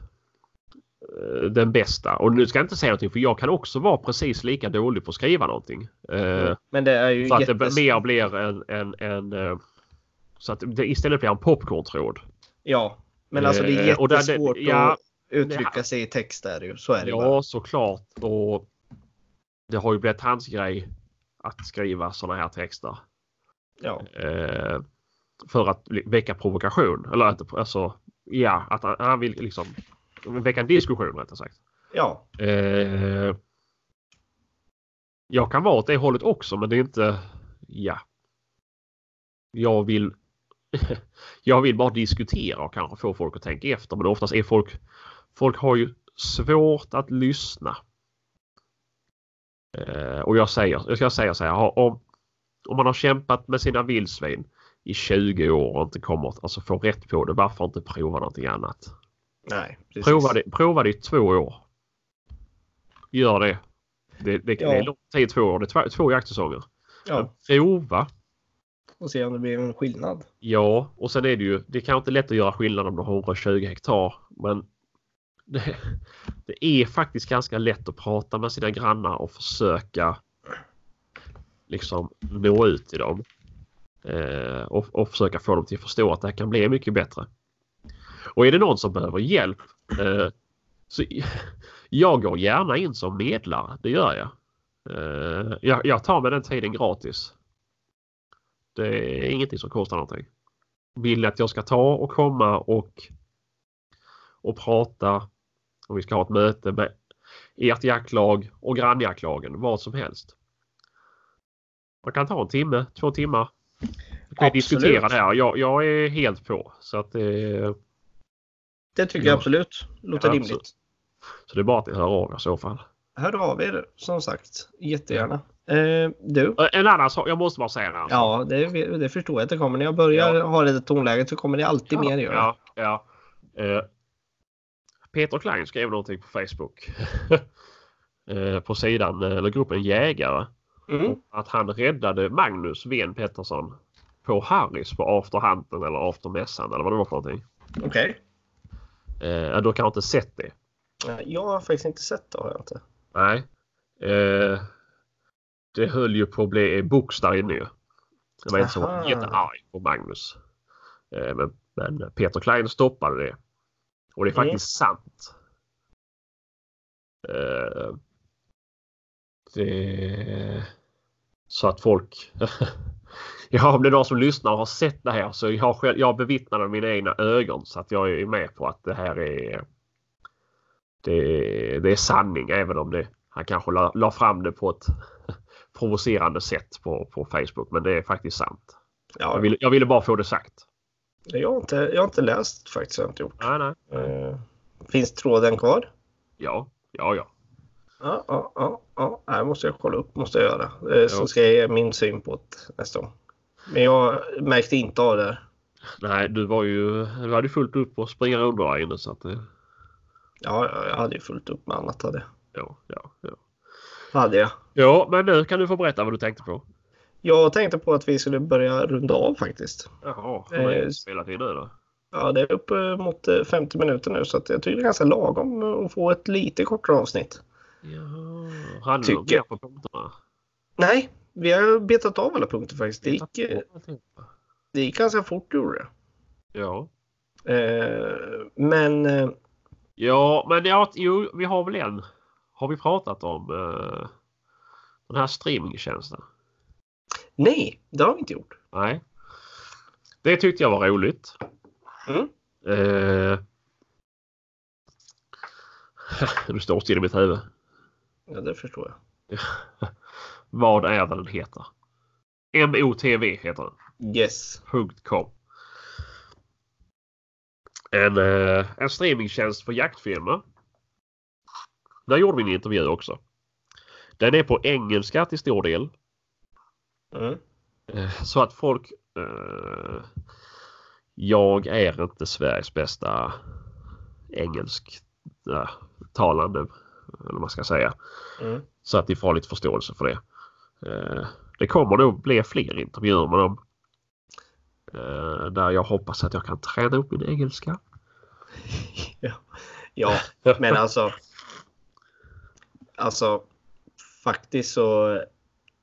den bästa. Och nu ska jag inte säga någonting för jag kan också vara precis lika dålig på att skriva någonting. Eh, men det är ju så att det jättes... mer blir en, en, en så att det istället blir en popcorntråd. Ja, men alltså det är Eh, där det- jättesvårt ja, att uttrycka sig i text där ju. Så är det ju bara. Ja, såklart. Och det har ju blivit hans grej att skriva sådana här texter. Ja. Eh, för att väcka provokation. Eller att, alltså, ja, att han, han vill liksom väcka en diskussion rättare sagt. ja. Eh, jag kan vara åt det hållet också men det är inte, ja. Jag vill jag vill bara diskutera och kanske få folk att tänka efter men oftast är folk folk har ju svårt att lyssna. Eh, och jag säger, jag ska säga så här. Om, om man har kämpat med sina vildsvin i 20 år och inte kommer alltså få rätt på det. Varför inte prova någonting annat? Nej, precis. Prova det, prova det i två år. Gör det. Det, det, Ja. det är lång tid, två år. Det är två, två jaktsäsonger. Ja, Prova och se om det blir en skillnad. Ja, och sen är det ju, det kanske inte lätt att göra skillnad om du har 120 hektar. Men det, det är faktiskt ganska lätt att prata med sina grannar och försöka liksom nå ut till dem. Eh, och, och försöka få dem till att förstå att det här kan bli mycket bättre. Och är det någon som behöver hjälp eh, så jag går gärna in som medlare, det gör jag. Eh, jag, jag tar mig den tiden gratis. Det är ingenting som kostar någonting. Vill att jag ska ta och komma och, och prata om vi ska ha ett möte med ert jaktlag och grannjaktlagen, vad som helst. Man kan ta en timme, två timmar. Vi kan diskutera det här. Jag, jag är helt på. Så att det, Det tycker Ja. jag absolut låter Ja, rimligt. absolut. så det är bara att ni hör av i så fall. Hör av er som sagt. Jättegärna. Eh, du? Eh, En annan sak, jag måste bara säga en annan. Ja, det, det förstår jag att det kommer. När jag börjar Ja. ha det tonläget så kommer det alltid mer göra. Ja, ja. Eh, Peter Klein skrev någonting på Facebook. eh, på sidan, eh, eller gruppen Jägare. Mm. Att han räddade Magnus Ven Pettersson på Harris på afterhunten eller aftermässan eller vad det var för någonting. Okej. Eh, du har inte sett det? Jag har faktiskt inte sett det. Har jag inte. Nej. Eh, det höll ju på att bli box där inne. Det var en som var jättearg på Magnus. Eh, men, men Peter Klein stoppade det. Och det är Mm. faktiskt sant. Eh, det... Så att folk... ja, om det är någon som lyssnar och har sett det här så jag själv, jag bevittnar det med mina egna ögon så att jag är med på att det här är det, det är sanning även om det, han kanske la, la fram det på ett provocerande sätt på, på Facebook. Men det är faktiskt sant. Ja, Jag ville, jag ville bara få det sagt. jag, har inte, jag har inte läst faktiskt. Jag inte gjort. Nej, nej. Eh, finns tråden kvar? Ja, ja, ja. Ja, ja, ja. ja. Det måste jag kolla upp. Måste jag göra. Eh, så ska jag ge min syn på det nästa gång. Men jag märkte inte av det. Nej, du var ju, du hade fullt upp och springa runt där inne så att det, Ja, ja, jag hade ju fullt upp med annat. Hade, ja, ja, ja. Hade jag. Ja, men nu kan du få berätta vad du tänkte på. Jag tänkte på att vi skulle börja runda av faktiskt. Jaha, Eh, har du spelat in nu då? Ja, det är mot eh, 50 minuter nu så att jag tycker det är ganska lagom att få ett lite kortare avsnitt. Jaha, du Tycker mer på punkterna? Nej, vi har betat av alla punkter faktiskt. Det gick, eh, det gick ganska fort gjorde det. Ja. Eh, men eh, Ja, men ja, jo, vi har väl en. Har vi pratat om eh, den här streamingtjänsten? nej, det har vi inte gjort. Nej. Det tyckte jag var roligt. Mm. Eh, du står still i mitt huvud. Ja, det förstår jag. Vad är det den heter? MOTV heter den. Yes. .com. En, eh, en streamingtjänst för jaktfilmer. Där gjorde vi en intervju också. Den är på engelska till stor del. Mm. Eh, Så att folk... Eh, jag är inte Sveriges bästa engelsk eh, talande. Eller vad man ska säga. Mm. Så att ni får lite förståelse för det. Eh, det kommer nog bli fler intervjuer med dem. Eh, där jag hoppas att jag kan träna upp min engelska. Ja, men alltså. Alltså faktiskt så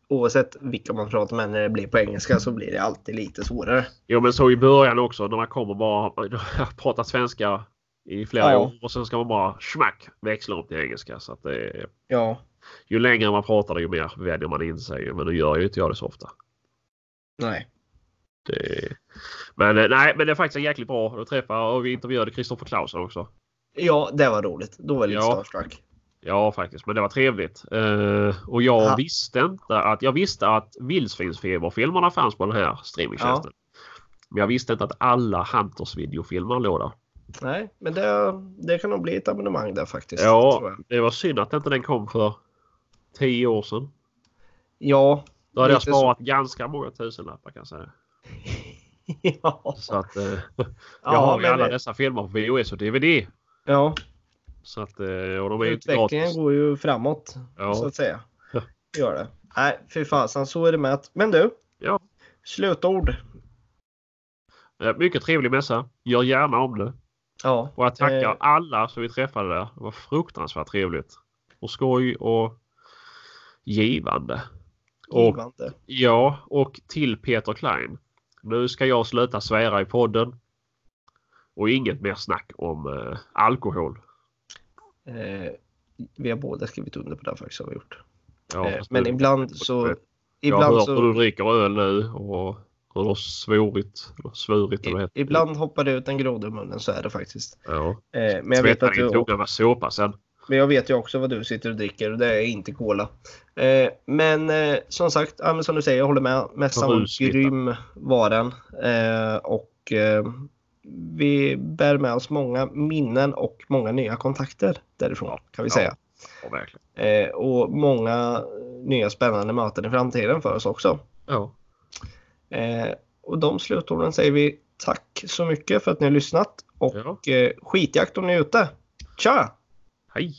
oavsett vilka man pratar med när det blir på engelska så blir det alltid lite svårare. Jo men så i början också när man kommer bara jag pratat svenska i flera Ja. år och sen ska man bara smack växla om till engelska. Så att det, Ja, ju längre man pratar ju mer vänjer man in sig. Men nu gör ju inte jag det så ofta. nej. Det, men eh, nej, men det är faktiskt en jäkligt bra att träffa och vi intervjuade Kristoffer Clausson också. Ja, det var roligt. Då var jag lite Ja. starstruck. Ja, faktiskt, men det var trevligt. Eh, och jag Ja. visste inte att jag visste att vildsvinsfeberfilmerna fanns på den här streamingtjänsten. Men jag visste inte att alla Hunters videofilmer låg där. Nej, men det, det kan nog bli ett abonnemang där faktiskt. Ja, det var synd att inte den kom för tio år sedan. Ja. Då hade jag Lite så. sparat ganska många tusenlappar kan jag säga. ja. Så att eh, jag Ja, har ju alla det- dessa filmer på VHS och DVD. ja. Så att, och de är Utvecklingen gratis. går ju framåt. Så Ja. att säga. Ja. Gör det. Nej, fy fasen. Så är det med. Men du. Ja. Slutord. Mycket trevlig mässa. Gör gärna om det. Ja. Och jag tackar Eh. alla som vi träffade där. Det var fruktansvärt trevligt. Och skoj och givande. Och Givande. ja, och till Peter Klein. Nu ska jag sluta svära i podden. Och inget mer snack om eh, alkohol. Eh, vi har båda skrivit under på det faktiskt. Har vi gjort. Ja, eh, men ibland så. Jag har Ibland hört hur så. du dricker öl nu och hur du har svorit. Svurit I, ibland hoppar det ut en groda ur munnen. Så är det faktiskt. Ja. Eh, men jag vet, att du, såpa sen. men jag vet ju också vad du sitter och dricker och det är inte cola. Eh, men eh, som sagt, ja, som du säger, jag håller med. Mässan var grym var den. Eh, och vi bär med oss många minnen och många nya kontakter därifrån kan vi Ja. säga. Ja. Eh, och många nya spännande möten i framtiden för oss också. Ja. Eh, och de slutorden säger vi tack så mycket för att ni har lyssnat och Ja. eh, skitjakt om ni är ute. Tja! Hej!